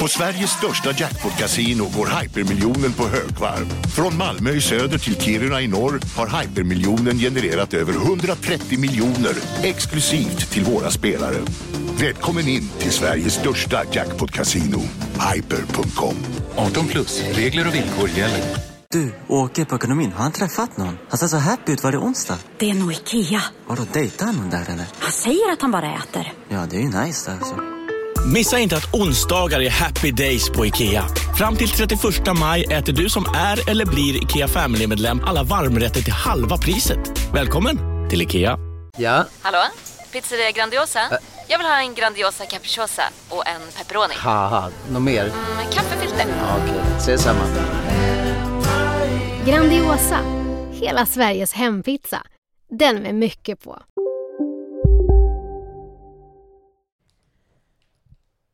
På Sveriges största jackpot-kasino går hypermiljonen på högvarv. Från Malmö i söder till Kiruna i norr har hypermiljonen genererat över 130 miljoner exklusivt till våra spelare. Välkommen in till Sveriges största jackpot-kasino, hyper.com. 18 plus, regler och villkor gäller. Du, åker på ekonomin. Har han träffat någon? Han ser så happy ut. Var det onsdag? Det är nog Ikea. Har du dejtar han någon där eller? Han säger att han bara äter. Ja, det är ju nice alltså. Missa inte att onsdagar är happy days på IKEA. Fram till 31 maj äter du som är eller blir IKEA Family-medlem alla varmrätter till halva priset. Välkommen till IKEA. Ja, Hallå? Pizzeria Grandiosa? Jag vill ha en Grandiosa capriciosa och en pepperoni. något mer? Med kaffefilter. Ja, Okej, ses samma. Grandiosa, hela Sveriges hempizza. Den med mycket på.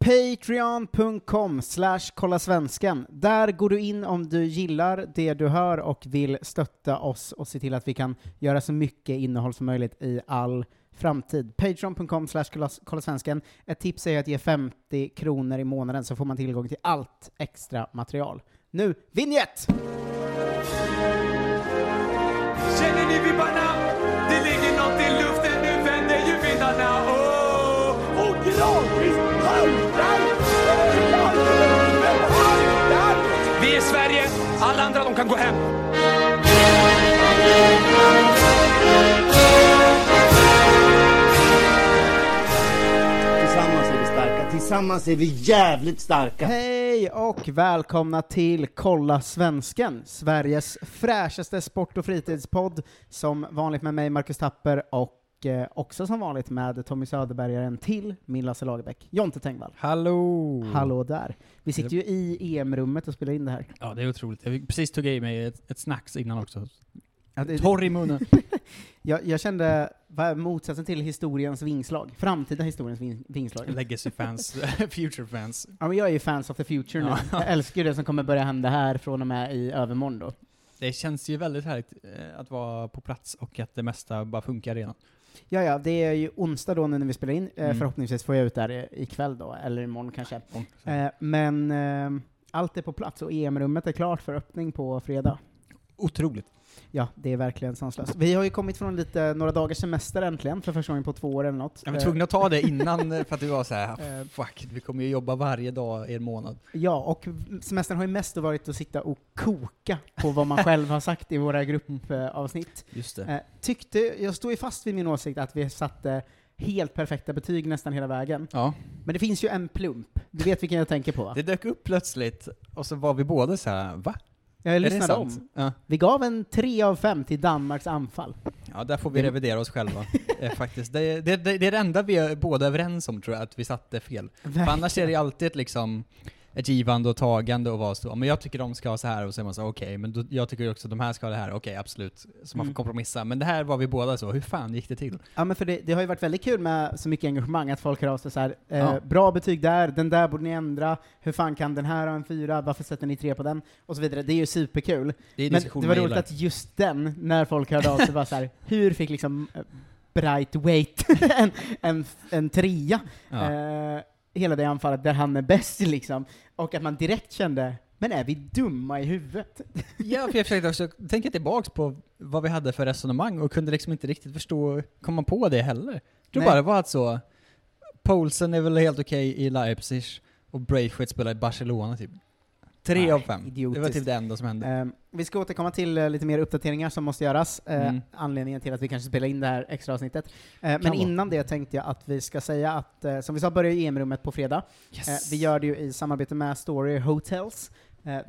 Patreon.com slash kolla svensken. Där går du in om du gillar det du hör och vill stötta oss och se till att vi kan göra så mycket innehåll som möjligt i all framtid. Patreon.com slash kolla- svensken. Ett tips är att ge 50 kronor i månaden så får man tillgång till allt extra material. Nu, vignett! Känner ni vibbarna? Det ligger något i luften, nu vänder ju vindarna. Kan gå hem. Tillsammans är vi starka, tillsammans är vi jävligt starka. Hej och välkomna till Kolla Svensken, Sveriges fräschaste sport och fritidspodd, som vanligt med mig Marcus Tapper och eh, också som vanligt med Tommy Söderbergaren till min Lasse Lagerbäck, Jonte Tengvall. Hallå! Hallå där. Vi sitter ju i EM-rummet och spelar in det här. Ja, det är otroligt. Jag precis tog i mig ett, ett snacks innan också. Ja, det- Torr i munnen. Jag, jag kände, vad är motsatsen till historiens vingslag? Framtida historiens ving, vingslag. Legacy fans, future fans. Ja, men jag är ju fans of the future nu. Ja. Jag älskar ju det som kommer börja hända här från och med i övermorgon då. Det känns ju väldigt härligt eh, att vara på plats och att det mesta bara funkar redan. Ja, ja, det är ju onsdag då när vi spelar in. Eh, Mm. Förhoppningsvis får jag ut där i- ikväll då, eller imorgon kanske. Eh, men eh, allt är på plats och EM-rummet är klart för öppning på fredag. Otroligt. Ja, det är verkligen sanslöst. Vi har ju kommit från lite, några dagars semester äntligen, för första gången på två år eller något. Jag var Eh, tvungen att ta det innan eh, för att det var så här, fuck, vi kommer ju jobba varje dag i en månad. Ja, och semestern har ju mest varit att sitta och koka på vad man själv har sagt i våra gruppavsnitt. Just det. Eh, tyckte, jag står ju fast vid min åsikt att vi satte helt perfekta betyg nästan hela vägen. Ja. Men det finns ju en plump. Du vet vilken jag tänker på va? Det dök upp plötsligt, och så var vi båda så här, va? Jag lyssnade om. Ja. Vi gav en 3 av 5 till Danmarks anfall. Ja, där får vi Det- revidera oss själva. eh, faktiskt. Det, det, det, det är det enda vi är båda överens om, tror jag, att vi satte fel. För annars är det alltid liksom, ett givande och tagande och vara så, men jag tycker de ska ha så här och så är man så okej, men då, jag tycker också de här ska ha det här, okej absolut. Så man får Mm. kompromissa. Men det här var vi båda så, hur fan gick det till? Ja men för det, det har ju varit väldigt kul med så mycket engagemang, att folk hör av sig så här, eh, Ja. bra betyg där, den där borde ni ändra, hur fan kan den här ha en fyra, varför sätter ni tre på den? Och så vidare. Det är ju superkul. Det är men det var roligt gillar. att just den, när folk hörde av sig, var så här, hur fick liksom eh, Bright Weight en, en, en trea? Ja. Eh, hela det anfallet där han är bäst liksom. Och att man direkt kände, men är vi dumma i huvudet? Ja, för jag försökte också tänka tillbaks på vad vi hade för resonemang och kunde liksom inte riktigt förstå, komma på det heller. Jag tror Nej. bara det var att så, Poulsen är väl helt okej i Leipzig och Braithwaite spelar i Barcelona typ. Tre av fem. Det var typ det enda som hände. Eh, vi ska återkomma till eh, lite mer uppdateringar som måste göras, eh, Mm. anledningen till att vi kanske spelar in det här extra avsnittet. Eh, men vara. innan det tänkte jag att vi ska säga att, som vi sa, börjar EM-rummet på fredag. Yes. Vi gör det ju i samarbete med Story Hotels,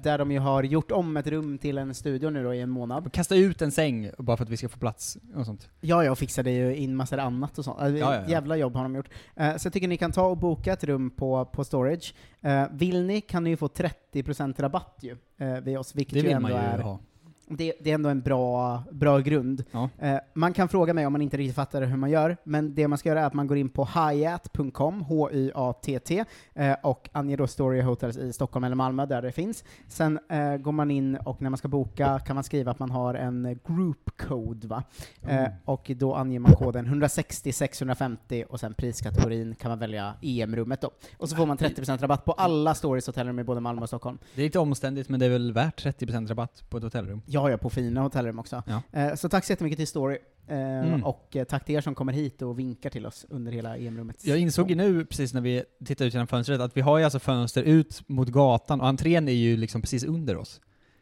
där de ju har gjort om ett rum till en studio nu då i en månad. Kasta ut en säng bara för att vi ska få plats och sånt. Ja, jag fixade ju in massor annat och sånt. Äh, Ja, ja, ja. Jävla jobb har de gjort. Eh, så jag tycker ni kan ta och boka ett rum på, på Storage. Eh, vill ni kan ni ju få 30% rabatt ju, eh, vid oss, vilket Det ju vill ändå man ju är ha. Det, det är ändå en bra, bra grund. Ja. Eh, man kan fråga mig om man inte riktigt fattar hur man gör, men det man ska göra är att man går in på hyat.com, H-Y-A-T-T, eh, och anger då Story Hotels i Stockholm eller Malmö, där det finns. Sen eh, går man in och när man ska boka kan man skriva att man har en group code, va? Eh, Mm. och då anger man koden 160 650 och sen priskategorin kan man välja EM-rummet då. Och så får man 30% rabatt på alla Stories hotellrum i både Malmö och Stockholm. Det är lite omständigt, men det är väl värt 30% rabatt på ett hotellrum? Ja, ja, på fina hotellrum också. Ja. Eh, så tack så jättemycket till Story, eh, Mm. och eh, tack till er som kommer hit och vinkar till oss under hela EM-rummet. Jag insåg ju nu, precis när vi tittade ut genom fönstret, att vi har ju alltså fönster ut mot gatan, och entrén är ju liksom precis under oss.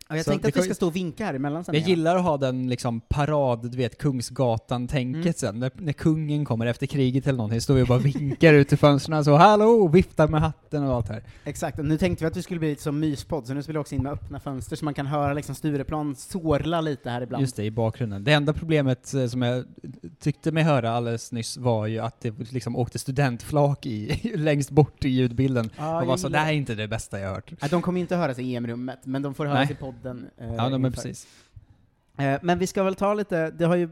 Ja, jag Så tänkte att vi ska stå och vinka här emellan sen. Jag ja. gillar att ha den liksom parad, du vet, Kungsgatan-tänket Mm. sen. När, när kungen kommer efter kriget eller någonting, står vi och bara vinkar ut i fönstren så hallå, viftar med hatten och allt här. Exakt, och nu tänkte vi att vi skulle bli lite som myspodd, så nu spelar vi också in med öppna fönster så man kan höra liksom Stureplan sorla lite här ibland. Just det, i bakgrunden. Det enda problemet eh, som jag tyckte mig höra alldeles nyss var ju att det liksom åkte studentflak i, längst bort i ljudbilden. Ja, och var så, det här är inte det bästa jag hört. Nej, de kommer inte höras i EM-rummet, men de får höras Nej. i podden. Eh, Ja, men precis. Eh, men vi ska väl ta lite, det har ju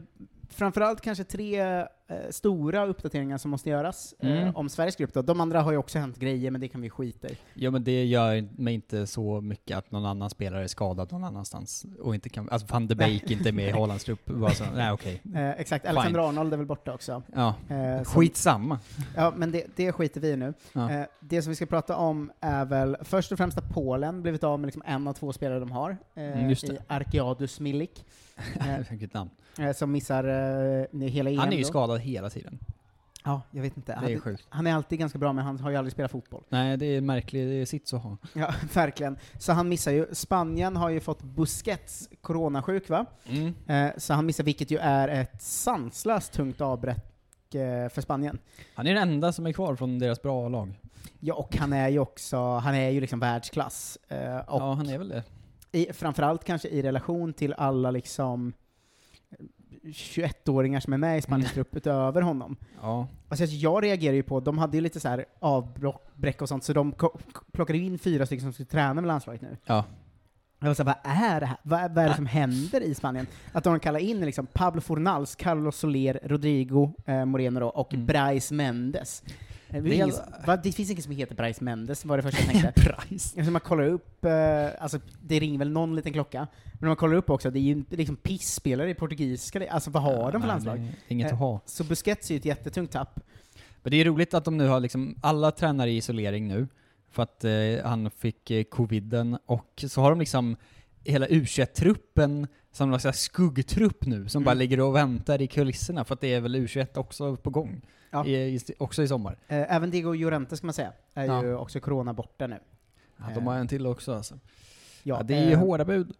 framförallt kanske tre stora uppdateringar som måste göras eh, Mm. om Sveriges grupp då. De andra har ju också hänt grejer, men det kan vi skita i. Ja men det gör mig inte så mycket att någon annan spelare är skadad någon annanstans och inte kan, alltså van de Beek inte är med i Hollands trupp, bara så, nej okej. Eh, exakt, Fine. Alexander Arnold är väl borta också. Ja, Eh, som- skitsamma. Ja, men det, det skiter vi i nu. Ja. Eh, det som vi ska prata om är väl först och främst att Polen blivit av med liksom en av två spelare de har, eh, Mm, i Arkeadus Milik, eh, Vilket namn. eh, som missar eh, hela EM Han är ju då. skadad hela tiden. Ja, jag vet inte. Det är sjukt. han är alltid ganska bra, men han har ju aldrig spelat fotboll. Nej, det är märkligt, det är sits att ha. Ja, verkligen. Så han missar ju. Spanien har ju fått Busquets coronasjuk, va? Mm. Eh, så han missar, vilket ju är ett sanslöst tungt avbräck eh, för Spanien. Han är den enda som är kvar från deras bra lag. Ja, och han är ju också, han är ju liksom världsklass. Eh, Ja, han är väl det. I, framförallt kanske i relation till alla liksom 21-åringar som är med i Spaniens trupp utöver honom. Ja. Alltså jag reagerar ju på, de hade ju lite så här avbräck och sånt, så de plockade in fyra stycken som skulle träna med landslaget nu. Ja. Jag var såhär, vad är det här? Vad, vad är det som händer i Spanien? Att de kallar in liksom Pablo Fornals, Carlos Soler, Rodrigo eh, Moreno då, och Mm. Brais Mendes. Eh, Det, Det finns, va, det finns ingen som heter Brais Mendes, var det första jag tänkte. Price. Alltså man kollar upp, eh, alltså det ringer väl någon liten klocka, men man kollar upp också, det är ju inte liksom pissspelare i portugisiska, alltså vad har de för landslag? det är Inget Eh, att ha. Så Busquets är ju ett jättetungt tapp. Men det är roligt att de nu har liksom, alla tränar i isolering nu, för att eh, han fick eh, coviden, och så har de liksom hela U21-truppen som någon slags skuggtrupp nu, som Mm. bara ligger och väntar i kulisserna, för att det är väl U21 också på gång. Ja. I, också i sommar. Eh, även Diego Llorente ska man säga, är Ja. ju också corona borta nu. Ja, de har en till också alltså. Ja, Ja, det är ju eh, hårda bud.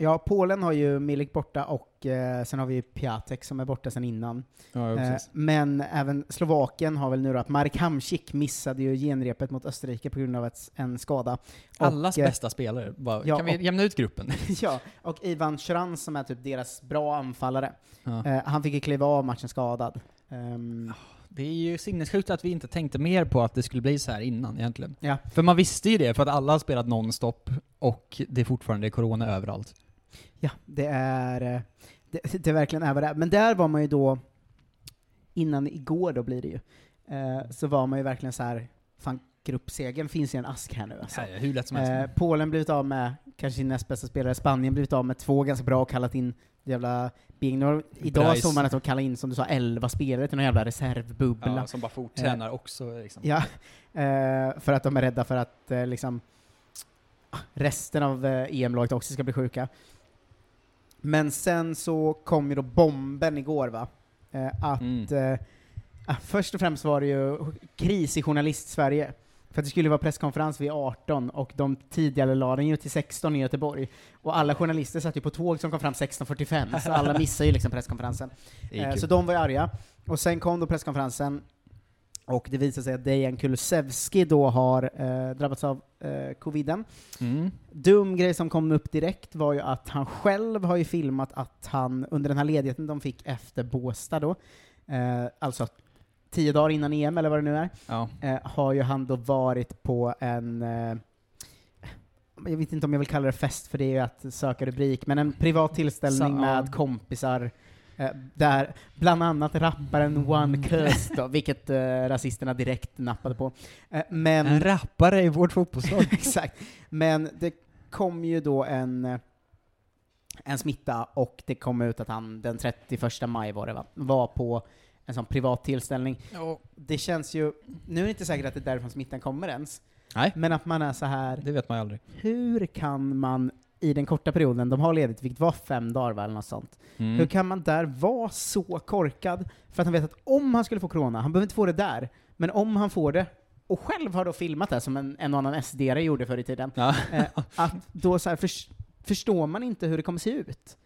Ja, Polen har ju Milik borta och eh, sen har vi Piatek som är borta sen innan. Ja, Eh, men även Slovakien har väl nu då att Marek Hamsik missade ju genrepet mot Österrike på grund av ett, en skada. Allas och, eh, bästa spelare. Bara, ja, kan vi och- jämna ut gruppen? ja, och Ivan Shuran som är typ deras bra anfallare. Ja. Eh, han fick ju kliva av matchen skadad. Ehm, Det är ju sinnessjukt att vi inte tänkte mer på att det skulle bli så här innan egentligen. Ja. För man visste ju det, för att alla har spelat nonstop och det är fortfarande corona överallt. Ja, det är, eh, det, det verkligen är vad det är. Men där var man ju då, innan igår då blir det ju, eh, så var man ju verkligen så här, fan gruppsegern finns i en ask här nu alltså. Ja, hur lätt som helst. Eh, Polen blivit av med kanske sin näst bästa spelare, Spanien blivit av med två ganska bra och kallat in jävla Bing. Idag Bryce. såg man att de kallade in, som du sa, 11 spelare till någon jävla reservbubbla. ja, som bara forttränar också liksom. Ja, eh, för att de är rädda för att eh, liksom resten av eh, EM-laget också ska bli sjuka. Men sen så kom ju då bomben igår va? Eh, att Mm. eh, ah, först och främst var det ju kris i journalist-Sverige. För att det skulle vara presskonferens vid 18 och de tidigare la den ju till 16 i Göteborg. Och alla journalister satt ju på tåg som kom fram 16.45, så alla missade ju liksom presskonferensen. Eh, så de var ju arga. Och sen kom då presskonferensen, och det visade sig att Dejan Kulusevski då har eh, drabbats av eh, coviden. Mm. Dum grej som kom upp direkt var ju att han själv har ju filmat att han under den här ledigheten de fick efter Båstad då, eh, alltså tio dagar innan EM eller vad det nu är, Ja. eh, har ju han då varit på en eh, jag vet inte om jag vill kalla det fest, för det är ju att söka rubrik, men en privat tillställning Så, ja. med kompisar, eh, där bland annat rapparen One Curse då, vilket eh, rasisterna direkt nappade på. Eh, men, En rappare i vårt fotbollslag. exakt. Men det kom ju då en, eh, en smitta, och det kom ut att han den 31 maj var det va, var på en sån privat tillställning. Det känns ju, nu är det inte säkert att det är därifrån smittan kommer ens, Nej, men att man är så här det vet man ju aldrig. hur kan man i den korta perioden, de har ledigt, vilket var fem dagar va, eller något sånt, Mm. hur kan man där vara så korkad för att han vet att om han skulle få corona, han behöver inte få det där, men om han får det, och själv har då filmat det som en, en och annan sd gjorde förr i tiden, Ja. eh, att då så här, förs- förstår man inte hur det kommer se ut.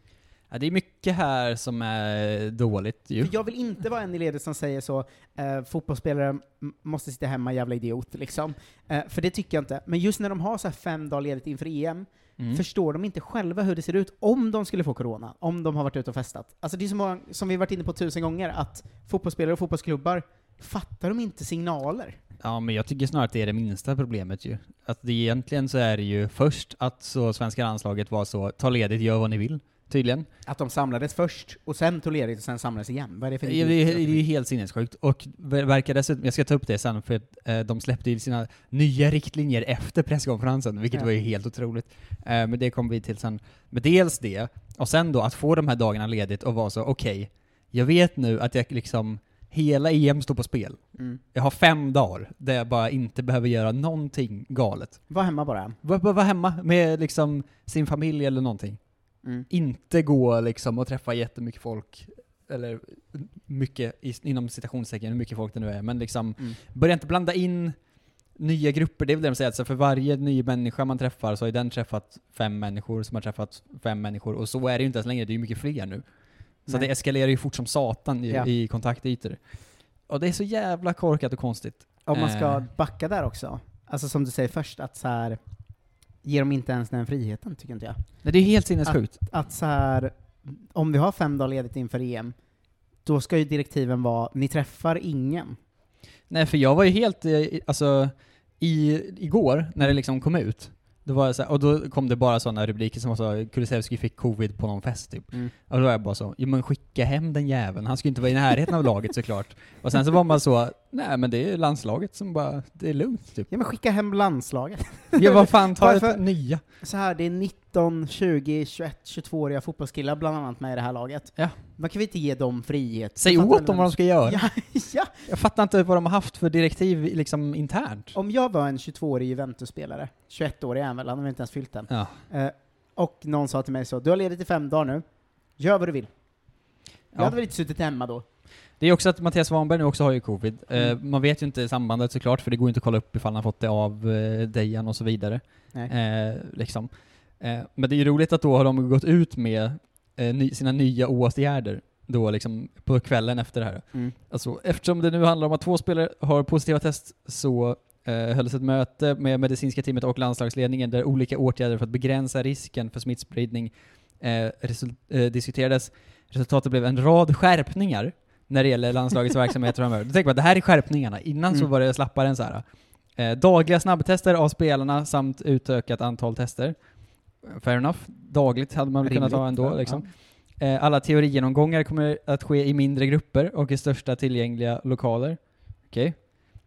Ja, det är mycket här som är dåligt ju. För jag vill inte vara en i ledet som säger så, eh, fotbollsspelare måste sitta hemma, jävla idiot, liksom. Eh, för det tycker jag inte. Men just när de har så fem dagar ledigt inför EM, Mm. förstår de inte själva hur det ser ut om de skulle få corona, om de har varit ute och festat. Alltså det är så många, som vi varit inne på tusen gånger, att fotbollsspelare och fotbollsklubbar, fattar de inte signaler? Ja, men jag tycker snarare att det är det minsta problemet ju. Att det egentligen så är det ju först att så svenska landslaget var så, ta ledigt, gör vad ni vill, tydligen. Att de samlades först, och sen tog ledigt, och sen samlades igen. Vad är det för det, är, det är ju helt sinnessjukt. Och ver- verkar dessutom, jag ska ta upp det sen, för att eh, de släppte ju sina nya riktlinjer efter presskonferensen, vilket Ja. var ju helt otroligt. Eh, men det kommer vi till sen. Men dels det, och sen då att få de här dagarna ledigt och vara så, okej, jag vet nu att jag liksom, hela EM står på spel. Mm. Jag har fem dagar där jag bara inte behöver göra någonting galet. Var hemma bara. Var, bara vara hemma med liksom sin familj eller någonting. Mm. Inte gå liksom och träffa jättemycket folk, eller mycket, inom citationstecken, hur mycket folk det nu är, men liksom Mm. börja inte blanda in nya grupper, det är väl det de säger, alltså för varje ny människa man träffar så har ju den träffat fem människor som har träffat fem människor, och så är det ju inte ens längre, det är ju mycket fler nu. Så det eskalerar ju fort som satan i, Ja. i kontaktytor. Och det är så jävla korkat och konstigt. Om man ska Eh. backa där också, alltså som du säger först, att så här ger de inte ens den friheten, tycker inte jag. Nej, det är helt sinnessjukt. Att så här, om vi har fem dagar ledigt inför EM, då ska ju direktiven vara, ni träffar ingen. Nej, för jag var ju helt, eh, i- alltså, i, igår, när det liksom kom ut, då var jag så här, och då kom det bara sådana rubriker som var så Kulusevski fick covid på någon fest typ. Mm. Och då var jag bara så, jo men skicka hem den jäveln, han skulle inte vara i närheten av laget såklart. Och sen så var man så, nej men det är landslaget som bara, det är lugnt typ. Ja men skicka hem landslaget. Ja vad fan, ta Varför- ett nya. Så här, det är 19, 20, 21, 22-åriga fotbollskillar bland annat med i det här laget. Ja. Man kan vi inte ge dem frihet? Säg åt dem vad de ska göra. Ja, ja. Jag fattar inte vad de har haft för direktiv liksom internt. Om jag var en 22-årig Juventus-spelare, 21-årig är väl, han har väl inte ens fyllt den. Ja. Eh, och någon sa till mig så, du har ledigt i fem dagar nu, gör vad du vill. Jag Ja. hade väl inte suttit hemma då. Det är också att Mattias Svanberg nu också har ju covid. Eh, Mm. man vet ju inte sambandet såklart, för det går inte att kolla upp ifall han har fått det av eh, Dejan och så vidare. Eh, liksom. eh, men det är ju roligt att då har de gått ut med ny, sina nya åtgärder då liksom på kvällen efter det här. Mm. Alltså, eftersom det nu handlar om att två spelare har positiva test så eh, hölls ett möte med medicinska teamet och landslagsledningen där olika åtgärder för att begränsa risken för smittspridning eh, resul- eh, diskuterades. Resultatet blev en rad skärpningar när det gäller landslagets verksamhet framöver. Då tänker man att det här är skärpningarna. Innan så Mm. var det slappare än så här. Eh, dagliga snabbtester av spelarna samt utökat antal tester. Fair enough. Dagligt hade man väl kunnat ha ändå ja. liksom. Eh, alla teorigenomgångar kommer att ske i mindre grupper och i största tillgängliga lokaler. Okej.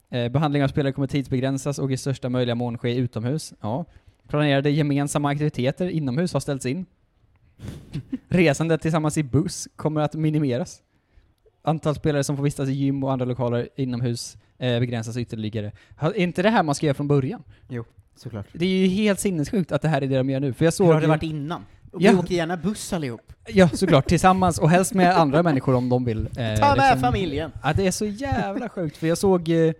Eh, behandling av spelare kommer tidsbegränsas och i största möjliga mån ske utomhus. Ja. Planerade gemensamma aktiviteter inomhus har ställts in. Resandet tillsammans i buss kommer att minimeras. Antal spelare som får vistas i gym och andra lokaler inomhus eh, begränsas ytterligare. Är inte det här man ska göra från början? Jo, såklart. Det är ju helt sinnessjukt att det här är det de gör nu. För jag såg Hur har det ju- varit innan? Och Ja. Vi åker gärna buss allihop. Ja, såklart. Tillsammans och helst med andra människor om de vill. Eh, Ta med familjen. Ja, det är så jävla sjukt, för jag såg eh,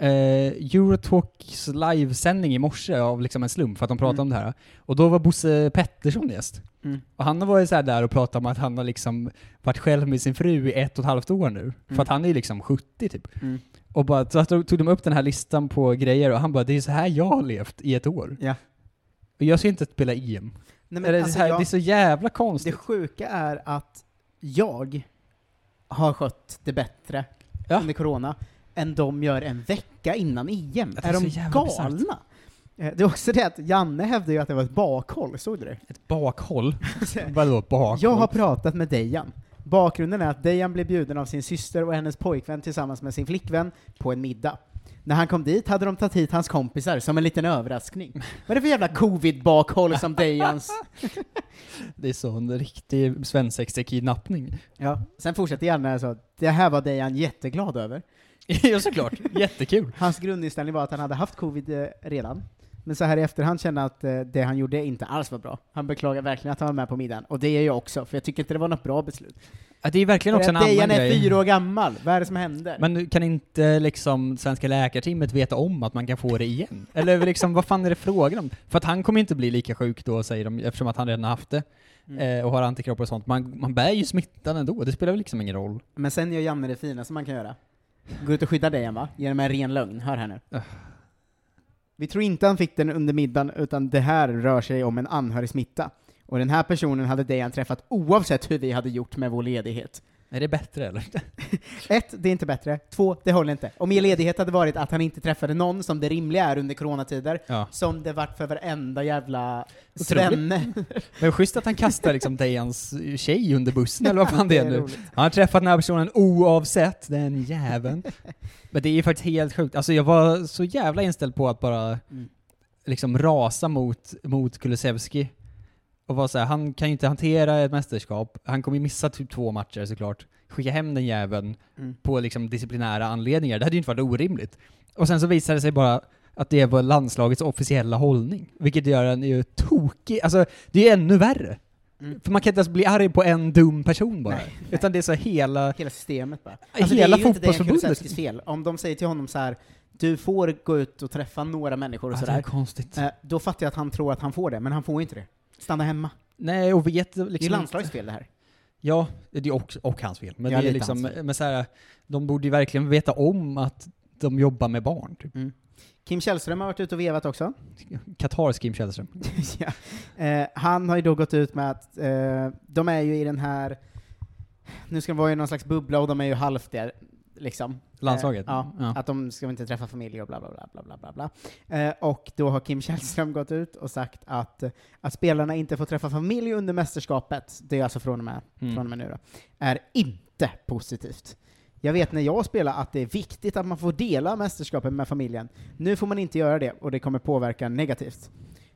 eh, Eurotalks livesändning i morse av liksom en slump för att de pratade Mm. om det här. Och då var Bosse Pettersson gäst. Mm. Och han var ju så där och pratade om att han har liksom varit själv med sin fru i ett och ett halvt år nu. För Mm. att han är ju liksom 70 typ. Mm. Och bara, så tog de upp den här listan på grejer och han bara, det är så här jag har levt i ett år. Ja. Och jag ska inte spela EM. Nej, Eller alltså, så här, jag- Det är så jävla Det konstigt. sjuka är att jag har skött det bättre Ja. under corona än de gör en vecka innan EM. Det är är de galna? Eh, Det är också det att Janne hävdade ju att det var ett bakhåll, såg du det? Ett bakhåll? Vadå bakhåll? Jag har pratat med Dejan. Bakgrunden är att Dejan blev bjuden av sin syster och hennes pojkvän tillsammans med sin flickvän på en middag. När han kom dit hade de tagit hit hans kompisar som en liten överraskning. Vad är det för jävla covid-bakhåll som Dejans... Det är så en riktig svensexa-kidnappning. Ja. Sen fortsätter Janne så, det här var Dejan jätteglad över. ja, såklart. Jättekul. Hans grundinställning var att han hade haft covid eh, redan, men så här i efterhand kände att eh, det han gjorde inte alls var bra. Han beklagar verkligen att han var med på middagen, och det gör jag också, för jag tycker inte det var något bra beslut. Ja, det är verkligen också en annan Dejan är grej. fyra år gammal, vad är det som händer? Men kan inte liksom svenska läkarteamet veta om att man kan få det igen? Eller liksom, vad fan är det frågan om? För att han kommer inte bli lika sjuk då, säger de, eftersom att han redan har haft det. Mm. Eh, och har antikroppar och sånt. Man, man bär ju smittan ändå, det spelar väl liksom ingen roll. Men sen gör Janne det fina som man kan göra. Gå ut och skydda Dejan va? Genom en ren lögn, hör här nu. Vi tror inte han fick den under middagen, utan det här rör sig om en anhörig smitta. Och den här personen hade Dejan träffat oavsett hur vi hade gjort med vår ledighet. Är det bättre eller? Ett, det är inte bättre. Två, det håller inte. Om er ledighet hade varit att han inte träffade någon, som det rimliga är under coronatider, Ja. som det vart för varenda jävla svenne. Men schysst att han kastar liksom Dejans tjej under bussen, eller vad fan det är är nu. roligt. Han har träffat den här personen oavsett, den jäveln. Men det är ju faktiskt helt sjukt. Alltså jag var så jävla inställd på att bara Mm. liksom rasa mot, mot Kulusevski. Och vara såhär, han kan ju inte hantera ett mästerskap, han kommer ju missa typ två matcher såklart. Skicka hem den jäveln Mm. på liksom disciplinära anledningar, det hade ju inte varit orimligt. Och sen så visade det sig bara att det var landslagets officiella hållning, vilket gör den ju tokig, alltså det är ju ännu värre. Mm. För man kan inte ens bli arg på en dum person bara. Nej, Utan det är så hela... Hela systemet bara. Hela det är ju inte Dejan. Kulusevskis fel. Om de säger till honom så här du får gå ut och träffa några människor och Ja, sådär. konstigt. Eh, då fattar jag att han tror att han får det, men han får inte det. Stanna hemma. Nej, och vet liksom... Det är landslagets fel det här. Ja, det är också, och hans fel. Men Ja, det är liksom, men så här, de borde ju verkligen veta om att de jobbar med barn. Typ. Mm. Kim Källström har varit ute och vevat också. Katars Kim Källström. ja. eh, han har ju då gått ut med att eh, de är ju i den här, nu ska de vara i någon slags bubbla och de är ju halvt där, liksom. Landslaget? Eh, ja, Ja. att de ska inte träffa familj och bla bla bla bla bla bla bla. Eh, och då har Kim Källström gått ut och sagt att, eh, att spelarna inte får träffa familj under mästerskapet, det är alltså från och med, Mm. från och med nu då, är inte positivt. Jag vet när jag spelar att det är viktigt att man får dela mästerskapet med familjen. Nu får man inte göra det, och det kommer påverka negativt.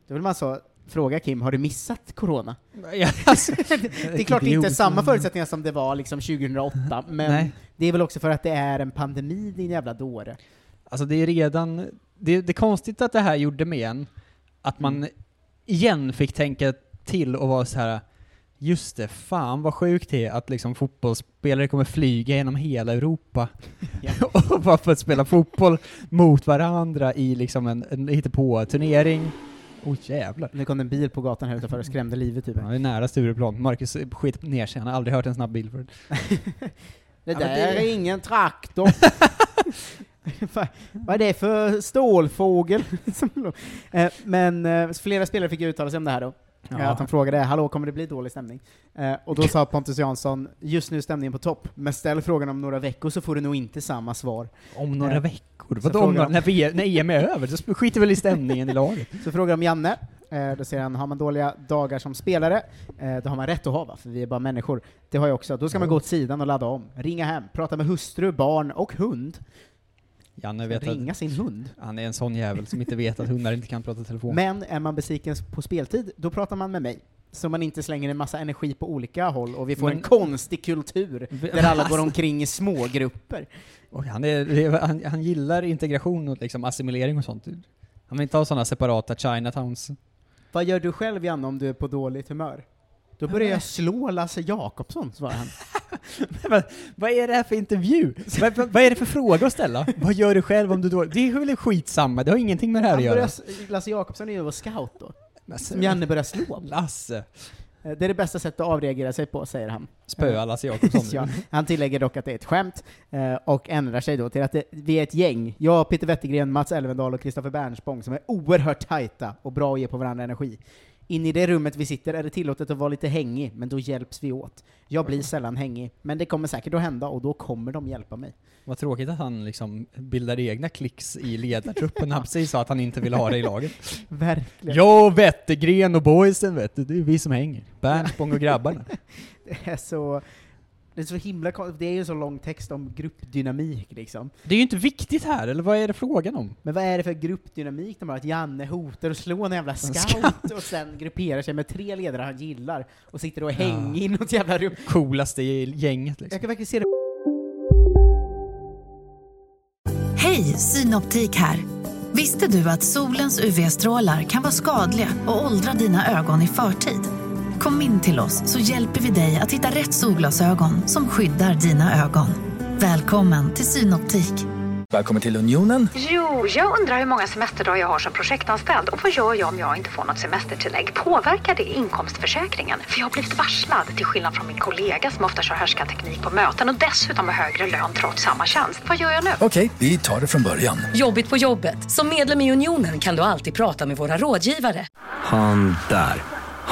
Då vill man så fråga Kim, har du missat corona? Ja, alltså, det är klart det är inte samma förutsättningar som det var liksom 2008, men Nej. det är väl också för att det är en pandemi, din jävla dåre. Alltså det är redan, det, det är konstigt att det här gjorde med en, att man Mm. igen fick tänka till och vara så här. just det, fan vad sjukt det är att liksom fotbollsspelare kommer flyga genom hela Europa och bara för att spela fotboll mot varandra i liksom en, en på Åh jävlar. Nu kom en bil på gatan här utanför och skrämde livet ur mig. Ja, det är nära Stureplan. Marcus skit ner sig, han har aldrig hört en snabb bil förut. Det Ja, där det- är ingen traktor. Vad- är det för stålfågel? Eh, Men eh, flera spelare fick uttala sig om det här då. Ja. Eh, Att de frågade ”Hallå, kommer det bli dålig stämning?” eh, Och då sa Pontus Jansson ”Just nu är stämningen på topp, men ställ frågan om några veckor så får du nog inte samma svar”. Om några Eh, veckor? Vadå om några, när, vi, när EM är över? Så skiter väl i stämningen i laget? Så frågar de Janne, eh, då säger han, har man dåliga dagar som spelare, eh, då har man rätt att ha va, för vi är bara människor. Det har jag också. Då ska man gå åt sidan och ladda om, ringa hem, prata med hustru, barn och hund. Janne vet att Ringa sin hund. han är en sån jävel som inte vet att hundar inte kan prata telefon. Men är man besviken på speltid, då pratar man med mig. Så man inte slänger en massa energi på olika håll och vi får Men- en konstig kultur där alla går omkring i smågrupper. Han, är- han, han gillar integration och liksom assimilering och sånt. Han vill inte ha sådana separata Chinatowns. Vad gör du själv Janne om du är på dåligt humör? Då börjar jag slå Lasse Jakobsson, svarar han. vad, vad är det här för intervju? vad, vad, vad är det för fråga att ställa? vad gör du själv om du då? Det är väl skitsamma, det har ingenting med det här Han att göra. Lasse Jakobsson är ju vår scout då. Som Janne börjar slå. Lasse. Eh, Det är det bästa sättet att avreagera sig på, säger han. Spöa Lasse Jakobsson. ja, han tillägger dock att det är ett skämt, eh, och ändrar sig då till att det, vi är ett gäng, jag, Peter Wettergren, Mats Elvendal och Kristoffer Bernspång, som är oerhört tajta och bra att ge på varandra energi. In i det rummet vi sitter är det tillåtet att vara lite hängig, men då hjälps vi åt. Jag blir sällan hängig, men det kommer säkert att hända och då kommer de hjälpa mig. Vad tråkigt att han liksom bildar egna klicks i ledartruppen när han precis sa att han inte vill ha det i laget. Verkligen. Jag, Wettergren och boysen vet du, det är vi som hänger. Bernspång och grabbarna. Det är så... Det är så himla Det är ju så lång text om gruppdynamik liksom. Det är ju inte viktigt här, eller vad är det frågan om? Men vad är det för gruppdynamik de har? Att Janne hotar att slå en jävla scout och sen grupperar sig med tre ledare han gillar och sitter och hänger i något jävla rum. Coolaste i gänget liksom. Jag kan verkligen se det. Hej, Synoptik här. Visste du att solens UV-strålar kan vara skadliga och åldra dina ögon i förtid? Kom in till oss så hjälper vi dig att hitta rätt solglasögon som skyddar dina ögon. Välkommen till Synoptik. Välkommen till Unionen. Jo, jag undrar hur många semesterdagar jag har som projektanställd och vad gör jag om jag inte får något semestertillägg? Påverkar det inkomstförsäkringen? För jag har blivit varslad, till skillnad från min kollega som ofta kör härskarteknik på möten och dessutom har högre lön trots samma tjänst. Vad gör jag nu? Okej, vi tar det från början. Jobbigt på jobbet. Som medlem i Unionen kan du alltid prata med våra rådgivare. Han där.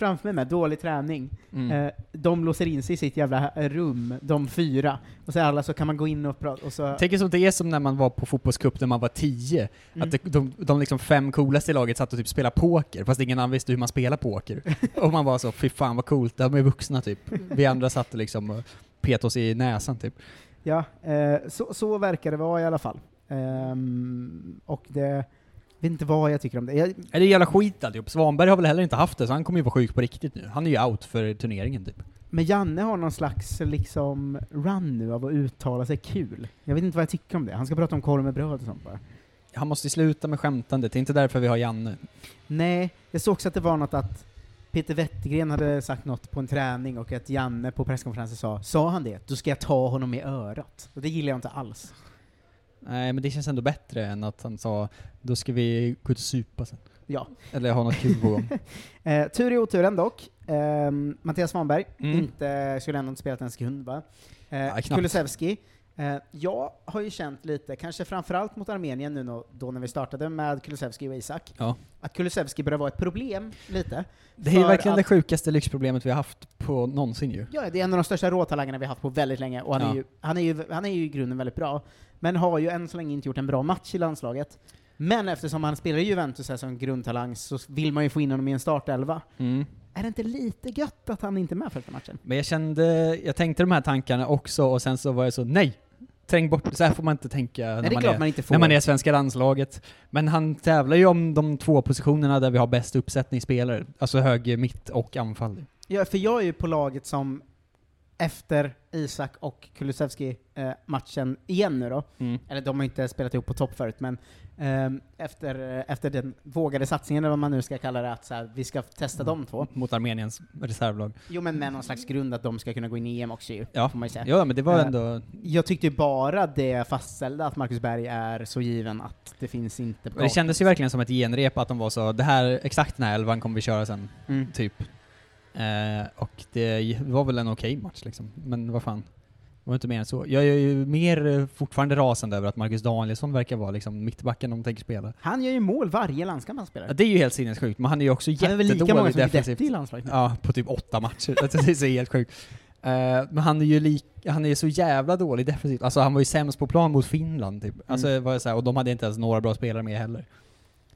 Framför mig med dålig träning. Mm. Eh, de låser in sig i sitt jävla rum, de fyra. Och så alla så kan man gå in och prata, och så... Tänk som det är som när man var på fotbollscup när man var tio. Mm. Att det, de, de liksom fem coolaste i laget satt och typ spelade poker, fast ingen annan visste hur man spelar poker. och man var så, fy fan vad coolt, de är vuxna typ. Vi andra satt liksom och pet oss i näsan typ. Ja, eh, så, så verkar det vara i alla fall. Ehm, och det... Vet inte vad jag tycker om det. Jag, Är det jävla skit alltihop? Svanberg har väl heller inte haft det, så han kommer ju vara sjuk på riktigt nu. Han är ju out för turneringen typ. men Janne har någon slags liksom run nu av att uttala sig kul. Jag vet inte vad jag tycker om det. Han ska prata om korv med bröd och sånt bara. Han måste sluta med skämtandet, det är inte därför vi har Janne. Nej, jag såg också att det var något att Peter Wettergren hade sagt något på en träning och att Janne på presskonferensen sa ”Sa han det? Då ska jag ta honom i örat”. Och det gillar jag inte alls. Nej, men det känns ändå bättre än att han sa då ska vi gå ut och supa sen. Ja. Eller ha något kul på gång. Eh, tur i oturen dock. Ehm, Mattias Svanberg, Mm. inte, skulle ändå inte spelat en sekund va? Eh, knappt. Kulusevski. Eh, jag har ju känt lite, kanske framförallt mot Armenien nu då när vi startade med Kulusevski och Isak, Ja. att Kulusevski börjar vara ett problem lite. Det är ju verkligen att- det sjukaste lyxproblemet vi har haft på någonsin ju. Ja, det är en av de största råtalangerna vi har haft på väldigt länge, och han, Ja. är ju, han, är ju, han är ju i grunden väldigt bra, men har ju än så länge inte gjort en bra match i landslaget. Men eftersom han spelar i Juventus här som grundtalang så vill man ju få in honom i en startelva. Mm. Är det inte lite gött att han inte är med första matchen? Men jag kände, jag tänkte de här tankarna också och sen så var jag så, nej! Träng bort, så här får man inte tänka är när, man är, man när man är svenska landslaget. Men han tävlar ju om de två positionerna där vi har bäst uppsättningsspelare, alltså höger, mitt och anfall. Ja, för jag är ju på laget som efter Isak och Kulusevski-matchen igen nu då, Mm. eller de har inte spelat ihop på topp förut, men ehm, efter, eh, efter den vågade satsningen, eller vad man nu ska kalla det, att så här, vi ska testa de två. Mot Armeniens reservlag. Jo men med någon slags grund att de ska kunna gå in i EM också ju, Ja. får man ju säga. Ja, men det var Eh, ändå... Jag tyckte ju bara det fastställde att Marcus Berg är så given att det finns inte Och det kändes ju verkligen som ett genrep att de var så, det här, exakt den här elvan kommer vi köra sen, Mm. typ. Eh, och det var väl en okej match liksom, men vad fan. Det var inte mer än så. Jag är ju mer eh, fortfarande rasande över att Marcus Danielsson verkar vara liksom mittbacken de tänker spela. Han gör ju mål varje landskamp han spelar. Ja, det är ju helt sinnessjukt, men han är ju också Han är väl lika många jättedålig som defensivt. I landslaget. Ja, på typ åtta matcher. Det är så helt sjukt. Eh, men han är ju lik, han är så jävla dålig defensivt. Alltså han var ju sämst på plan mot Finland typ. Alltså, Mm. var det så här, och de hade inte ens några bra spelare med heller.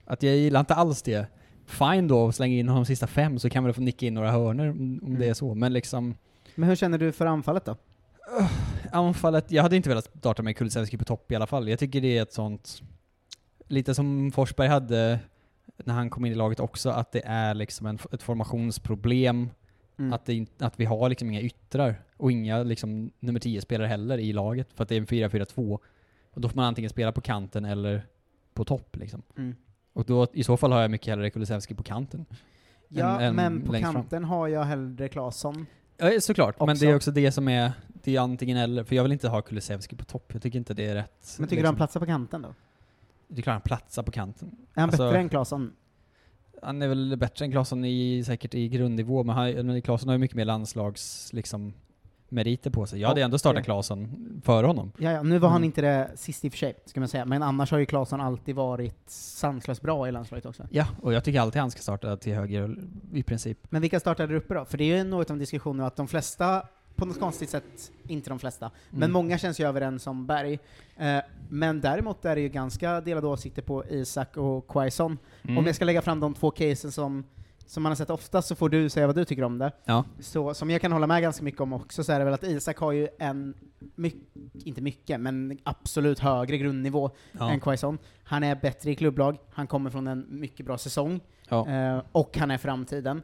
Att jag gillar inte alls det. Fine då, slänga in honom de sista fem så kan vi väl få nicka in några hörner om Mm. det är så, men liksom Men hur känner du för anfallet då? anfallet, jag hade inte velat starta med Kulusevski på topp i alla fall. Jag tycker det är ett sånt, lite som Forsberg hade när han kom in i laget också, att det är liksom en, ett formationsproblem. Mm. Att, det, att vi har liksom inga yttrar och inga liksom nummer 10-spelare heller i laget, för att det är en 4-4-2. Och då får man antingen spela på kanten eller på topp liksom. Mm. Och då, i så fall har jag mycket hellre Kulusevski på kanten. Ja, än- än men på längst fram. kanten har jag hellre Claesson. Ja, såklart. Men Också. det är också det som är, det är antingen eller. För jag vill inte ha Kulusevski på topp. Jag tycker inte det är rätt. liksom. Men tycker du han platsar på kanten då? Det är klart han platsar på kanten. Är han Alltså, bättre än Claesson? Han är väl bättre än Claesson i, säkert i grundnivå, men, han, men Claesson har ju mycket mer landslags, liksom, meriter på sig. Jag hade Ja, ändå startat Claesson före honom. Ja, ja, nu var han Mm. inte det sist i och för sig, ska man säga. Men annars har ju Claesson alltid varit sanslöst bra i landslaget också. Ja, och jag tycker alltid han ska starta till höger i princip. Men vilka startar där uppe då? För det är ju något av en diskussion nu att de flesta, på något konstigt sätt, inte de flesta, men Mm. många känns ju överens om Berg. Eh, men däremot är det ju ganska delade åsikter på Isak och Quaison. Mm. Om jag ska lägga fram de två casen som, som man har sett ofta så får du säga vad du tycker om det. Ja. Så, som jag kan hålla med ganska mycket om också, så är det väl att Isak har ju en, my- inte mycket, men absolut högre grundnivå Ja. än Quaison. Han är bättre i klubblag, han kommer från en mycket bra säsong, Ja. eh, och han är framtiden.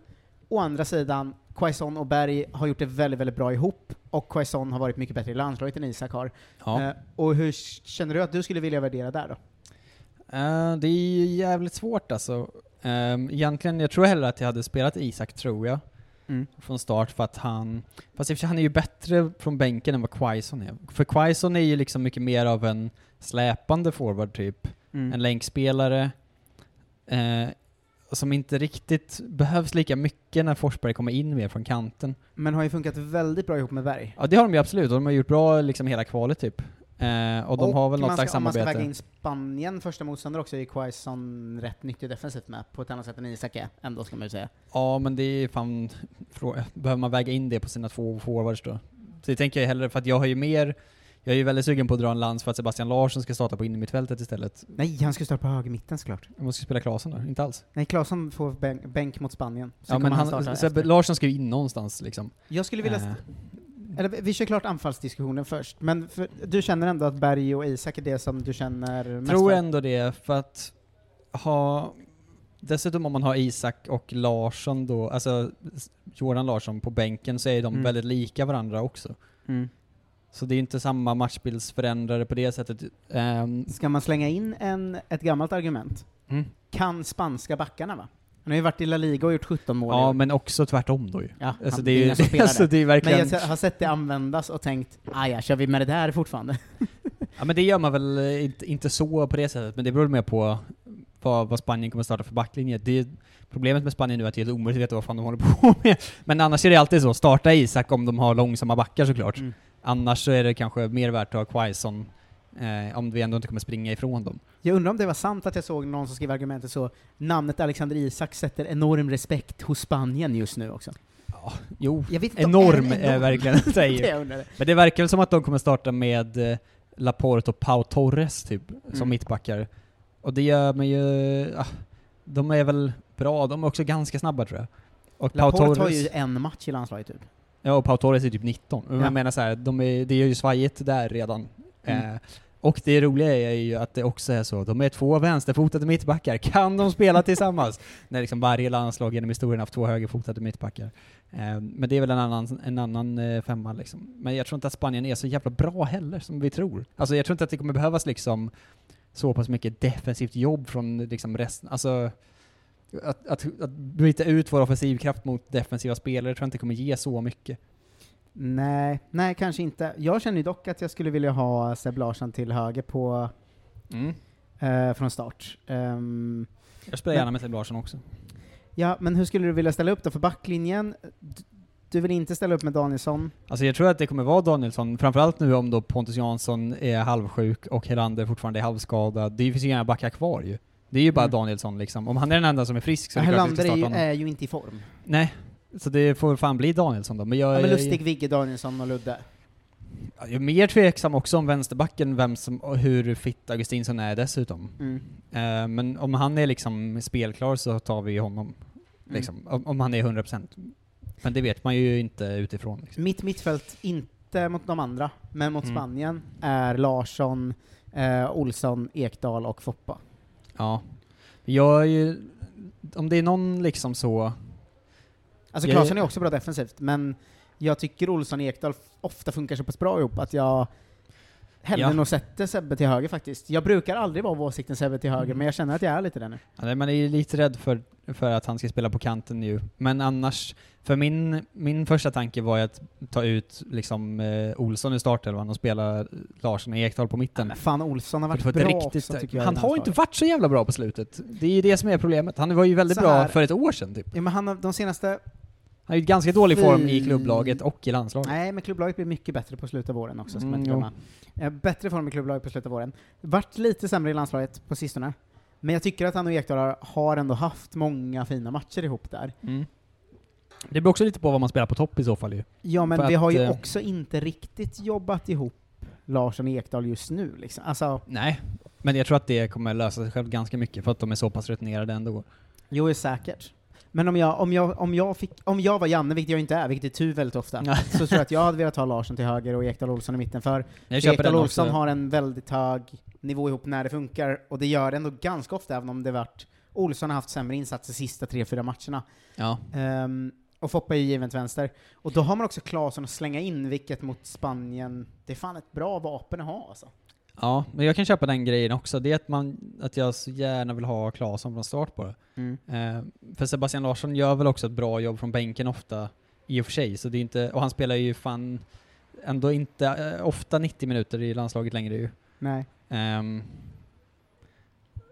Å andra sidan, Quaison och Berg har gjort det väldigt, väldigt bra ihop, och Quaison har varit mycket bättre i landslaget än Isak har. Eh, och hur känner du att du skulle vilja värdera där då? Eh, det är ju jävligt svårt alltså. Um, egentligen, jag tror hellre att jag hade spelat Isak, tror jag. Mm. Från start för att han... Fast i och för sig, han är ju bättre från bänken än vad Quaison är. För Quaison är ju liksom mycket mer av en släpande forward typ. Mm. En länkspelare. Eh, som inte riktigt behövs lika mycket när Forsberg kommer in mer från kanten. Men har ju funkat väldigt bra ihop med Berg. Ja det har de ju absolut, och de har gjort bra liksom hela kvalet typ. Eh, och de har väl något man slags ska, Om man ska samarbete. väga in Spanien, första motståndare också, är Quaison rätt nyttig defensivt med, på ett annat sätt än Isak är, ändå ska man ju säga. Ja, men det är fan. Behöver man väga in det på sina två forwards då? Så det tänker jag hellre, för att jag har ju mer, jag är ju väldigt sugen på att dra en lans för att Sebastian Larsson ska starta på innermittfältet istället. Nej, han ska starta på högermitten såklart. Jag måste spela Klasen då, inte alls. Nej, Claesson får bänk, bänk mot Spanien. Ja men han, efter. Larsson ska ju in någonstans liksom. Jag skulle vilja... Eh. Eller vi kör klart anfallsdiskussionen först, men för, du känner ändå att Berg och Isak är det som du känner mest Tror för? ändå det, för att ha Dessutom om man har Isak och Larsson då, alltså Jordan Larsson på bänken så är de Mm. väldigt lika varandra också. Mm. Så det är inte samma matchbildsförändrare på det sättet. Ehm, Ska man slänga in en, ett gammalt argument? Mm. Kan spanska backarna va? Han har ju varit i La Liga och gjort 17 mål Ja, men också tvärtom då ju. Ja, alltså, han, det är ju alltså, det är verkligen... Men jag har sett det användas och tänkt, ah ja, kör vi med det där fortfarande? Ja men det gör man väl eh, inte, inte så på det sättet, men det beror mer på vad, vad Spanien kommer starta för backlinje. Det, problemet med Spanien nu är att det är helt omöjligt att veta vad fan de håller på med. Men annars är det alltid så, starta Isak om de har långsamma backar såklart. Mm. Annars så är det kanske mer värt att ha Quaison, eh, om vi ändå inte kommer springa ifrån dem. Jag undrar om det var sant att jag såg någon som skrev argumentet så, namnet Alexander Isak sätter enorm respekt hos Spanien just nu också. Jo, inte om- enorm är är enorm? verkligen att Det. Men det verkar väl som att de kommer starta med eh, Laporte och Pau Torres typ, som Mm. mittbackar. Och det gör mig ju... Ah, de är väl bra, de är också ganska snabba tror jag. Och Pau Laporte har Torres, ju en match i landslaget typ. ja, och Pau Torres är typ 19. Men Ja. Jag menar så här, de är, det är ju svajigt där redan. Mm. Eh, och det roliga är ju att det också är så, de är två vänsterfotade mittbackar, kan de spela tillsammans? När liksom varje landslag genom historien haft två högerfotade mittbackar. Eh, men det är väl en annan, en annan eh, femma liksom. Men jag tror inte att Spanien är så jävla bra heller som vi tror. Alltså jag tror inte att det kommer behövas liksom så pass mycket defensivt jobb från liksom resten, alltså att, att, att byta ut vår offensivkraft mot defensiva spelare tror jag inte kommer ge så mycket. Nej, nej kanske inte. Jag känner ju dock att jag skulle vilja ha Seb Larsson till höger på, Mm. eh, från start. Ehm, Jag spelar Men- gärna med Seb Larsson också. ja, men hur skulle du vilja ställa upp då för backlinjen? D- Du vill inte ställa upp med Danielsson? Alltså jag tror att det kommer vara Danielsson, framförallt nu om då Pontus Jansson är halvsjuk och Helander fortfarande är halvskadad. Det finns ju inga backar kvar ju. Det är ju bara Mm. Danielsson liksom. Om han är den enda som är frisk så är det klart vi Helander ska är ju, starta honom. är ju inte i form. Nej, så det får fan bli Danielsson då. Men jag, Ja, men Lustig, Vigge, Danielsson och Ludde. jag är mer tveksam också om vänsterbacken, vem som, hur fit Augustinsson är dessutom. Mm. Eh, men om han är liksom spelklar så tar vi honom. Mm. Liksom, om, om han är 100%. Men det vet man ju inte utifrån. Liksom. Mitt mittfält, inte mot de andra, men mot Mm. Spanien, är Larsson, eh, Olsson, Ekdal och Foppa. Ja. Jag är ju, om det är någon liksom så... Alltså Klasen är också bra defensivt, men jag tycker Olsson och Ekdal ofta funkar så pass bra ihop att jag... hellre Ja. nog sätter Sebbe till höger faktiskt. Jag brukar aldrig vara av åsikten Sebbe till höger, Mm. men jag känner att jag är lite det nu. Ja, man är ju lite rädd för, för att han ska spela på kanten ju. Men annars, för min, min första tanke var ju att ta ut liksom eh, Olsson i startelvan och spela Larsson och Ekdal på mitten. Men fan, Olsson har För varit var bra riktigt, också, jag. Han har landslaget. inte varit så jävla bra på slutet. Det är ju det som är problemet. Han var ju väldigt bra för ett år sedan typ. Ja, men han de senaste... Han är ju ganska dålig form i klubblaget och i landslaget. Nej, men klubblaget blir mycket bättre på slutet av våren också, ska man Mm, inte glömma. Eh, Bättre form i klubblaget på slutet av våren. Vart lite sämre i landslaget på sistone. Men jag tycker att han och Ekdal har- ändå haft många fina matcher ihop där. Mm. Det beror också lite på vad man spelar på topp i så fall ju. Ja, men För vi att, har ju eh, också inte riktigt jobbat ihop Larsson och Ekdal just nu liksom. Alltså, Nej, men jag tror att det kommer lösa sig själv ganska mycket för att de är så pass rutinerade ändå. jo, är säkert. Men om jag, om, jag, om, jag fick, om jag var Janne, vilket jag inte är, vilket är tur väldigt ofta, så tror jag att jag hade velat ha Larsson till höger och Ekdal Olsson i mitten, för Ekdal Olsson har en väldigt hög nivå ihop när det funkar, och det gör det ändå ganska ofta, även om det varit Olsson har haft sämre insatser sista tre, fyra matcherna. Ja. Ehm, och Foppa är ju given till vänster. Och då har man också Claesson att slänga in, vilket mot Spanien, det är fan ett bra vapen att ha alltså. Ja, men jag kan köpa den grejen också. Det är att, man, att jag så gärna vill ha Claesson från start på det. Mm. Eh, för Sebastian Larsson gör väl också ett bra jobb från bänken ofta, i och för sig. Så det är inte, och han spelar ju fan ändå inte eh, ofta 90 minuter i landslaget längre ju. Nej. Ehm,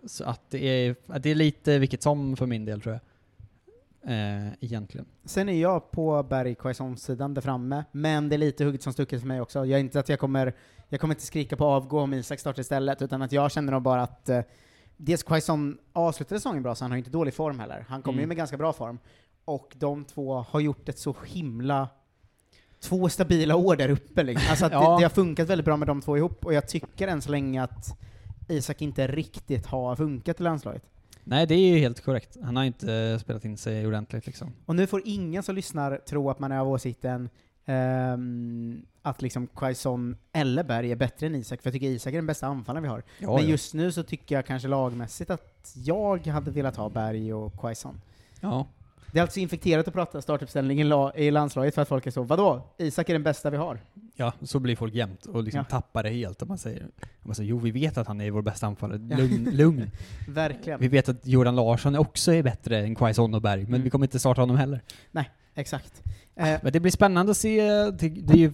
så att det är, att det är lite vilket som för min del tror jag. Eh, egentligen. Sen är jag på Berg sidan där framme, men det är lite hugget som stucket för mig också. Jag är inte att jag kommer, jag kommer inte skrika på avgå om Isak startar istället, utan att jag känner nog bara att eh, dels Quaison avslutade säsongen bra, så han har inte dålig form heller. Han kommer ju Mm. med ganska bra form. Och de två har gjort ett så himla två stabila år där uppe liksom. Alltså Ja. det, det har funkat väldigt bra med de två ihop, och jag tycker än så länge att Isak inte riktigt har funkat i landslaget. Nej, det är ju helt korrekt. Han har inte eh, spelat in sig ordentligt liksom. Och nu får ingen som lyssnar tro att man är av åsikten ehm, att liksom Quaison eller Berg är bättre än Isak, för jag tycker Isak är den bästa anfallaren vi har. Ja, Men ja. just nu så tycker jag kanske lagmässigt att jag hade velat ha Berg och Quaison. Ja. Det är alltså infekterat att prata startuppställning i, la- i landslaget för att folk är så, vadå? Isak är den bästa vi har. Ja, så blir folk jämt och liksom Ja. tappar det helt. Och man säger, man säger jo vi vet att han är vår bästa anfallare, Ja. lugn. lugn. Verkligen. Vi vet att Jordan Larsson också är bättre än Quaison och Berg, men Mm. vi kommer inte starta honom heller. Nej, exakt. Eh, Men det blir spännande att se, det, det är ju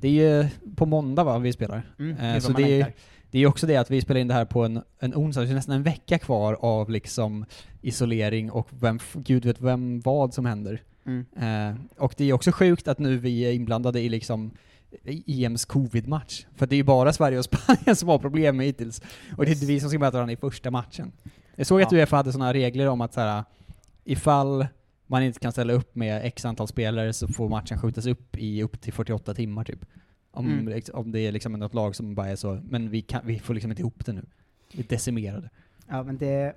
det är ju på måndag va, vi spelar. Mm, det Eh, är så det är. Det är också det att vi spelar in det här på en, en onsdag, det är nästan en vecka kvar av liksom isolering och vem, gud vet vem vad som händer. Mm. Eh, och det är också sjukt att nu vi är inblandade i liksom EMs covid-match. För det är ju bara Sverige och Spanien som har problem med hittills. Och det är vi som ska möta varandra i första matchen. Jag såg att Ja. Uefa hade sådana regler om att så här, ifall man inte kan ställa upp med x antal spelare så får matchen skjutas upp i upp till 48 timmar typ. Om, Mm. om det är liksom något lag som bara är så, men vi, kan, vi får liksom inte ihop det nu. Vi är decimerade. Ja, men det...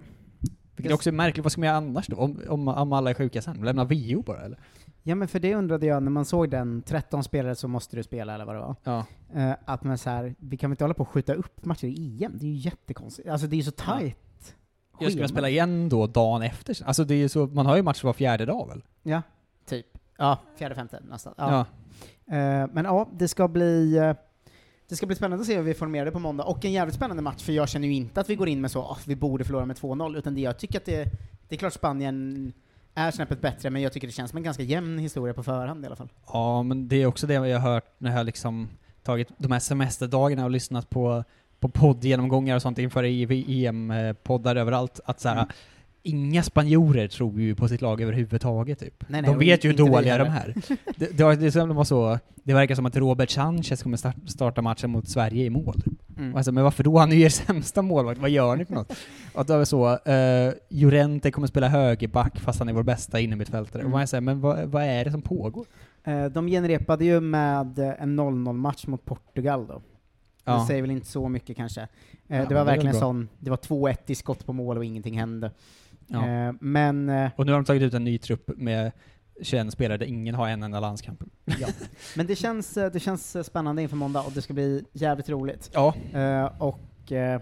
Vilket också är märkligt, vad ska man göra annars då? Om, om, om alla är sjuka sen? Lämna VO bara eller? Ja men för det undrade jag när man såg den, 13 spelare så måste du spela eller vad det var. Ja. Eh, att man så här, vi kan väl inte hålla på och skjuta upp matcher i EM? Det är ju jättekonstigt. Alltså det är ju så tajt. Jag ska spela igen då dagen efter? Alltså det är ju så, man har ju matcher var fjärde dag väl? Ja, typ. Ja, fjärde, femte nästan. Ja. Ja. Eh, men ja, det ska bli eh, det ska bli spännande att se hur vi formerar det på måndag, och en jävligt spännande match, för jag känner ju inte att vi går in med så att vi borde förlora med 2-0, utan det jag tycker att det, det är klart Spanien är snäppet bättre, men jag tycker det känns som en ganska jämn historia på förhand i alla fall. Ja, men det är också det jag har hört när jag liksom tagit de här semesterdagarna och lyssnat på, på poddgenomgångar och sånt inför EM-poddar överallt, att såhär, Mm. Inga spanjorer tror ju på sitt lag överhuvudtaget typ. Nej, nej, de vet ju hur dåliga de är. Det, det, var- det, som de var så, det verkar som att Robert Sanchez kommer start, starta matchen mot Sverige i mål. Mm. Alltså, men varför då? Han är ju er sämsta målvakt, vad gör ni för något? Är det så, uh, Llorente kommer spela högerback fast han är vår bästa innermittfältare. Mm. Och man säger, men vad, vad är det som pågår? Eh, de genrepade ju med en 0-0-match mot Portugal då. Ja. Det säger väl inte så mycket kanske. Eh, Ja, det det var verkligen bra. sån, det var 2-1 i skott på mål och ingenting hände. Ja. Eh, men eh, Och nu har de tagit ut en ny trupp med 21 spelare där ingen har en enda landskamp. Ja. Men det känns, eh, det känns spännande inför måndag och det ska bli jävligt roligt. Ja. Eh, och eh,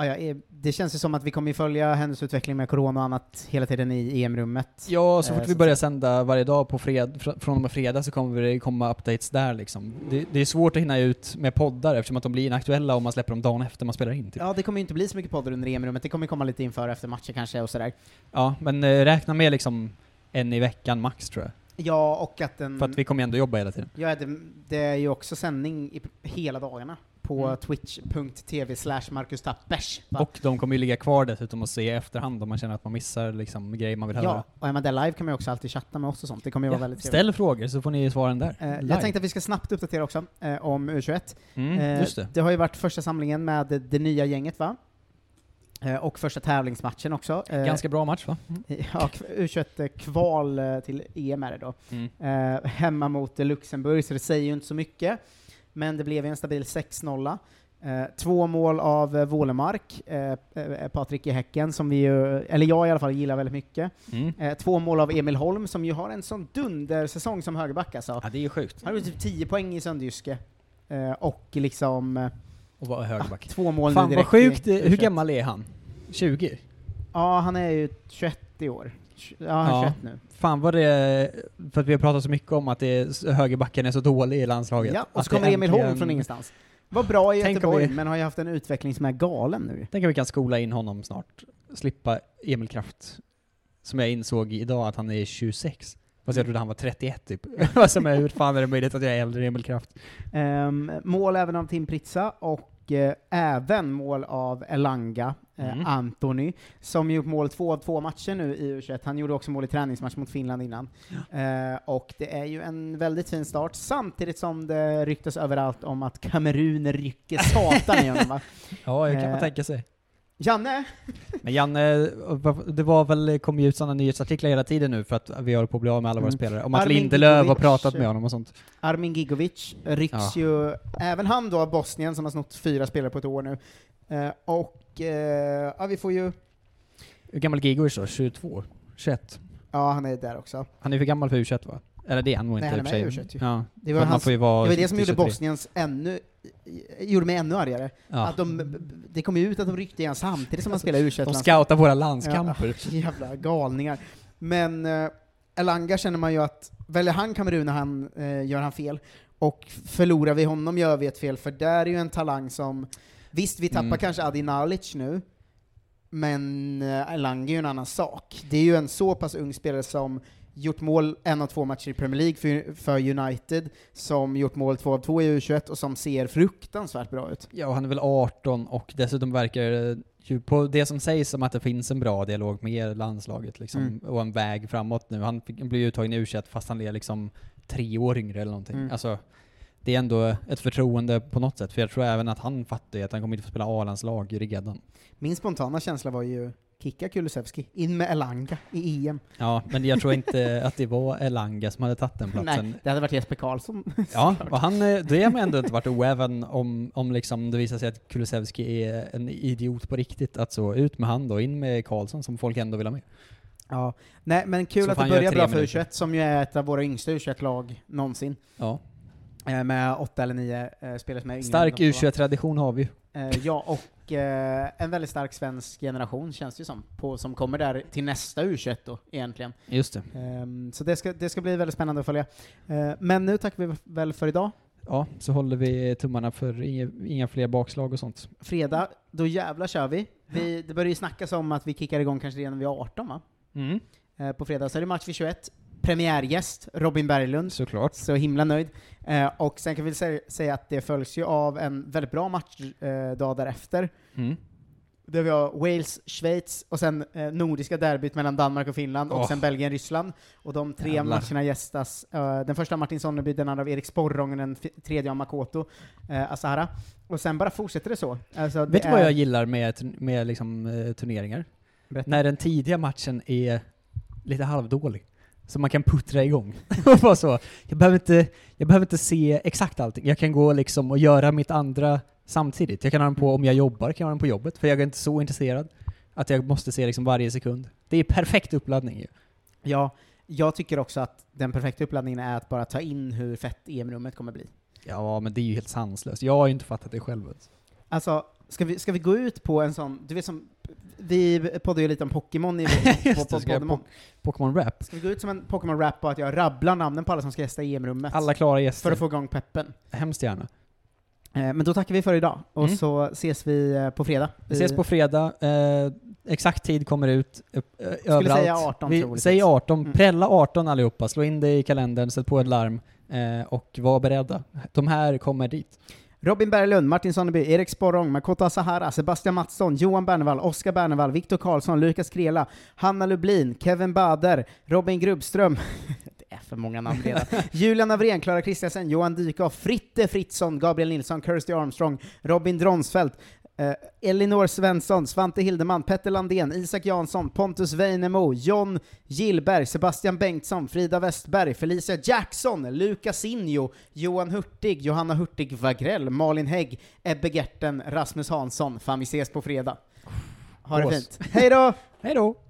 Ja, ja, eh, det känns ju som att vi kommer följa händelseutvecklingen med corona och annat hela tiden i EM-rummet. Ja, så Eh, fort vi att börjar sända varje dag på fred, fr- från och med fredag så kommer det komma updates där liksom. Det, det är svårt att hinna ut med poddar eftersom att de blir inaktuella om man släpper dem dagen efter man spelar in. Typ. Ja, det kommer ju inte bli så mycket poddar under EM-rummet, det kommer komma lite inför och efter matcher kanske och sådär. Ja, men eh, räkna med liksom en i veckan max tror jag. Ja, och att den... För att vi kommer ändå jobba hela tiden. Ja, det, det är ju också sändning i, hela dagarna på Mm. twitch.tv slash Marcus Tappers. va? Och de kommer ju ligga kvar dessutom och se i efterhand om man känner att man missar liksom grejer man vill höra. Ja, och är man där live kan man ju också alltid chatta med oss och sånt, det kommer ju Ja, vara väldigt ställ frågor så får ni svaren där. Eh, jag tänkte att vi ska snabbt uppdatera också eh, om U21. Mm, Eh, det. det har ju varit första samlingen med det, det nya gänget va? Eh, och första tävlingsmatchen också. Eh, Ganska bra match va? Ja, k- U21-kval eh, till EM är det då. Mm. Hemma mot Luxemburg, så det säger ju inte så mycket. Men det blev ju en stabil 6-0. Eh, två mål av eh, Wålemark, eh, eh, Patrik i Häcken, som vi ju, eller jag i alla fall, gillar väldigt mycket. Mm. Eh, två mål av Emil Holm, som ju har en sån dundersäsong som högerback alltså. Ja, det är ju sjukt. Han har typ 10 poäng i Sönderjyske. Eh, och liksom... Eh, Och vara högerback. två mål Fan nu vad direkt sjukt, i hur U21. gammal är han? 20? Ja, han är ju 21 i år. Ja, han är 21 nu. Fan vad det, för att vi har pratat så mycket om att det är, högerbacken är så dålig i landslaget. Ja, och så kommer Emil Holm från ingenstans. Var bra i Göteborg, vi- men har ju haft en utveckling som är galen nu. Tänk om vi kan skola in honom snart. Slippa Emil Kraft. Som jag insåg idag att han är 26. Fast jag trodde han var 31 typ. Hur fan är det möjligt att jag är äldre än Emil Kraft? Ehm, mål även av Tim Pritsa och eh, även mål av Elanga, eh, Mm. Anthony, som gjort mål två av två matcher nu i U21. Han gjorde också mål i träningsmatch mot Finland innan. Eh, och det är ju en väldigt fin start, samtidigt som det ryktas överallt om att Kamerun rycker satan i honom va? Ja, det kan man Eh, tänka sig. Janne? Men Janne, det var väl, kom ju ut sådana nyhetsartiklar hela tiden nu för att vi håller på att bli av med alla våra Mm. spelare. Om att Armin Lindelöf har pratat med honom och sånt. Armin Gigovic rycks Ja. ju, även han då av Bosnien som har snott fyra spelare på ett år nu. Eh, och eh, ja, vi får ju, Hur gammal Gigovic då? 22? 21? ja han är där också. Han är för gammal för U21 va? Eller det är han nog Nej, inte han i är med i sig. U21 ju. Ja. Det var, hans, det var det som gjorde 23. Bosniens ännu, gjorde mig ännu argare. Ja. Att de, det kom ju ut att de ryckte igen samtidigt som man spelade u De scoutar våra landskamper. Ja, jävla galningar. Men eh, Elanga känner man ju att, väljer han Kamerun när han, eh, gör han fel, och förlorar vi honom gör vi ett fel, för där är ju en talang som, visst vi tappar Mm. kanske Adi Nalic nu, men eh, Elanga är ju en annan sak. Det är ju en så pass ung spelare som gjort mål en av två matcher i Premier League för, för United, som gjort mål två av två i U21 och som ser fruktansvärt bra ut. Ja, han är väl 18 och dessutom verkar ju på det som sägs som att det finns en bra dialog med landslaget liksom, Mm. och en väg framåt nu. Han fick, blev uttagen i U21 fast han är liksom tre år yngre eller någonting. Mm. Alltså, det är ändå ett förtroende på något sätt, för jag tror även att han fattar ju att han kommer inte få spela A-landslag redan. Min spontana känsla var ju kicka Kulusevski, in med Elanga i EM. Ja, men jag tror inte att det var Elanga som hade tagit den platsen. Nej, det hade varit Jesper Karlsson. Ja, och han, eh, det har man ändå inte varit oäven om, om liksom det visar sig att Kulusevski är en idiot på riktigt. Att så, ut med han då, in med Karlsson som folk ändå vill ha med. Ja, nej men kul Så att det börjar bra för minuter. U21, som ju är ett av våra yngsta U21-lag någonsin. Ja. Eh, med åtta eller nio eh, spelare som är yngre. Stark än de två. U21-tradition har vi ju. Eh, ja, och en väldigt stark svensk generation känns det ju som, på, som kommer där till nästa U21 då, egentligen. Just det. Ehm, så det ska, det ska bli väldigt spännande att följa. Eh, men nu tackar vi väl för idag. Ja, så håller vi tummarna för inga, inga fler bakslag och sånt. Fredag, då jävlar kör vi. vi det börjar ju snackas om att vi kickar igång kanske redan vid 18 va? Mm. Eh, på fredag så är det match vid 21. Premiärgäst, Robin Berglund. Såklart. Så himla nöjd. Eh, och sen kan vi sä säga att det följs ju av en väldigt bra matchdag eh, dag därefter. Mm. Där vi har Wales, Schweiz och sen eh, nordiska derbyt mellan Danmark och Finland och Åh. sen Belgien, Ryssland. Och de tre Jävlar. matcherna gästas, eh, den första av Martin Sonneby, den andra av Erik Sporrong och den tredje av Makoto eh, Asahara. Och sen bara fortsätter det så. Alltså, det Vet du vad är- jag gillar med, med liksom, eh, turneringar? Berätta. När den tidiga matchen är lite halvdålig. Så man kan puttra igång. och bara så. Jag, behöver inte, jag behöver inte se exakt allting. Jag kan gå liksom och göra mitt andra samtidigt. Jag kan ha den på om jag jobbar, kan jag ha den på jobbet. För jag är inte så intresserad att jag måste se liksom varje sekund. Det är perfekt uppladdning ju. Ja, jag tycker också att den perfekta uppladdningen är att bara ta in hur fett EM-rummet kommer bli. Ja, men det är ju helt sanslöst. Jag har ju inte fattat det själv. Alltså, ska vi, ska vi gå ut på en sån, du vet som, vi poddar ju lite om Pokémon i Just det, ska jag Pokémon. po- Pokémon-rap. Ska vi gå ut som en Pokémon-rap och att jag rabblar namnen på alla som ska gästa i EM-rummet? Alla klara gäster. För att få igång peppen. Hemskt gärna. Eh, Men då tackar vi för idag, och Mm. så ses vi eh, på fredag. Vi ses på fredag. Eh, exakt tid kommer ut eh, överallt. säga 18 Vi troligtvis. säger 18. Mm. Prälla 18 allihopa. Slå in det i kalendern, sätt på ett larm eh, och var beredda. De här kommer dit. Robin Berglund, Martin Sonneby, Erik Sporrong, Makota Sahara, Sebastian Mattsson, Johan Bernevall, Oskar Bernevall, Viktor Karlsson, Lukas Krela, Hanna Lublin, Kevin Bader, Robin Grubbström, det är för många namn redan, Julian Avrén, Klara Kristiansen, Johan Dykhoff, Fritte Fritzson, Gabriel Nilsson, Kirsty Armstrong, Robin Dronsfeldt, eh, Elinor Svensson, Svante Hildeman, Petter Landén, Isak Jansson, Pontus Weinemo, John Gillberg, Sebastian Bengtsson, Frida Westberg, Felicia Jackson, Lukas Injo, Johan Hurtig, Johanna Hurtig Wagrell, Malin Hägg, Ebbe Gerten, Rasmus Hansson. Fan, vi ses på fredag. Ha det fint. Hej då! Hej då!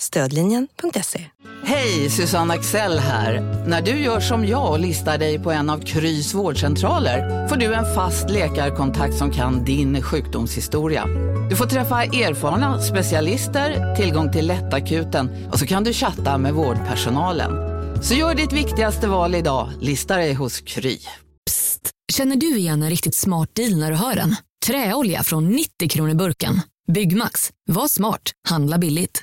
Stödlinjen.se. Hej, Susanne Axel här. När du gör som jag och listar dig på en av Krys vårdcentraler får du en fast läkarkontakt som kan din sjukdomshistoria. Du får träffa erfarna specialister, tillgång till lättakuten och så kan du chatta med vårdpersonalen. Så gör ditt viktigaste val idag, lista dig hos Kry. Känner du igen en riktigt smart deal när du hör den? Träolja från 90 kronor burken. Byggmax. Var smart. Handla billigt.